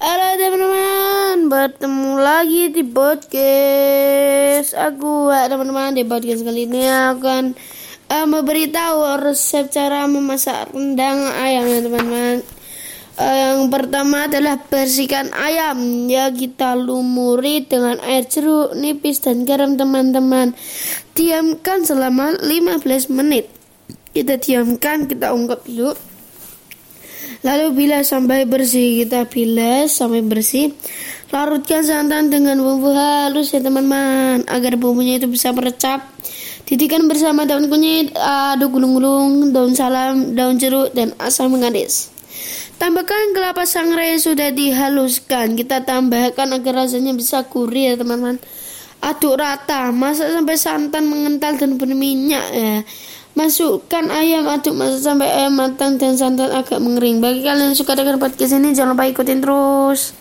Halo teman-teman, bertemu lagi di podcast aku ya teman-teman di podcast kali ini akan uh, memberitahu resep cara memasak rendang ayam ya teman-teman. Uh, yang pertama adalah bersihkan ayam ya kita lumuri dengan air jeruk nipis dan garam teman-teman. Diamkan selama 15 menit. Kita diamkan, kita ungkap dulu Lalu bila sampai bersih kita bilas sampai bersih. Larutkan santan dengan bumbu halus ya teman-teman agar bumbunya itu bisa merecap. Titikkan bersama daun kunyit, aduk gulung-gulung, daun salam, daun jeruk dan asam manis. Tambahkan kelapa sangrai yang sudah dihaluskan. Kita tambahkan agar rasanya bisa gurih ya teman-teman. Aduk rata, masak sampai santan mengental dan berminyak ya. Masukkan ayam aduk masak sampai ayam matang dan santan agak mengering. Bagi kalian yang suka dengan podcast ini jangan lupa ikutin terus.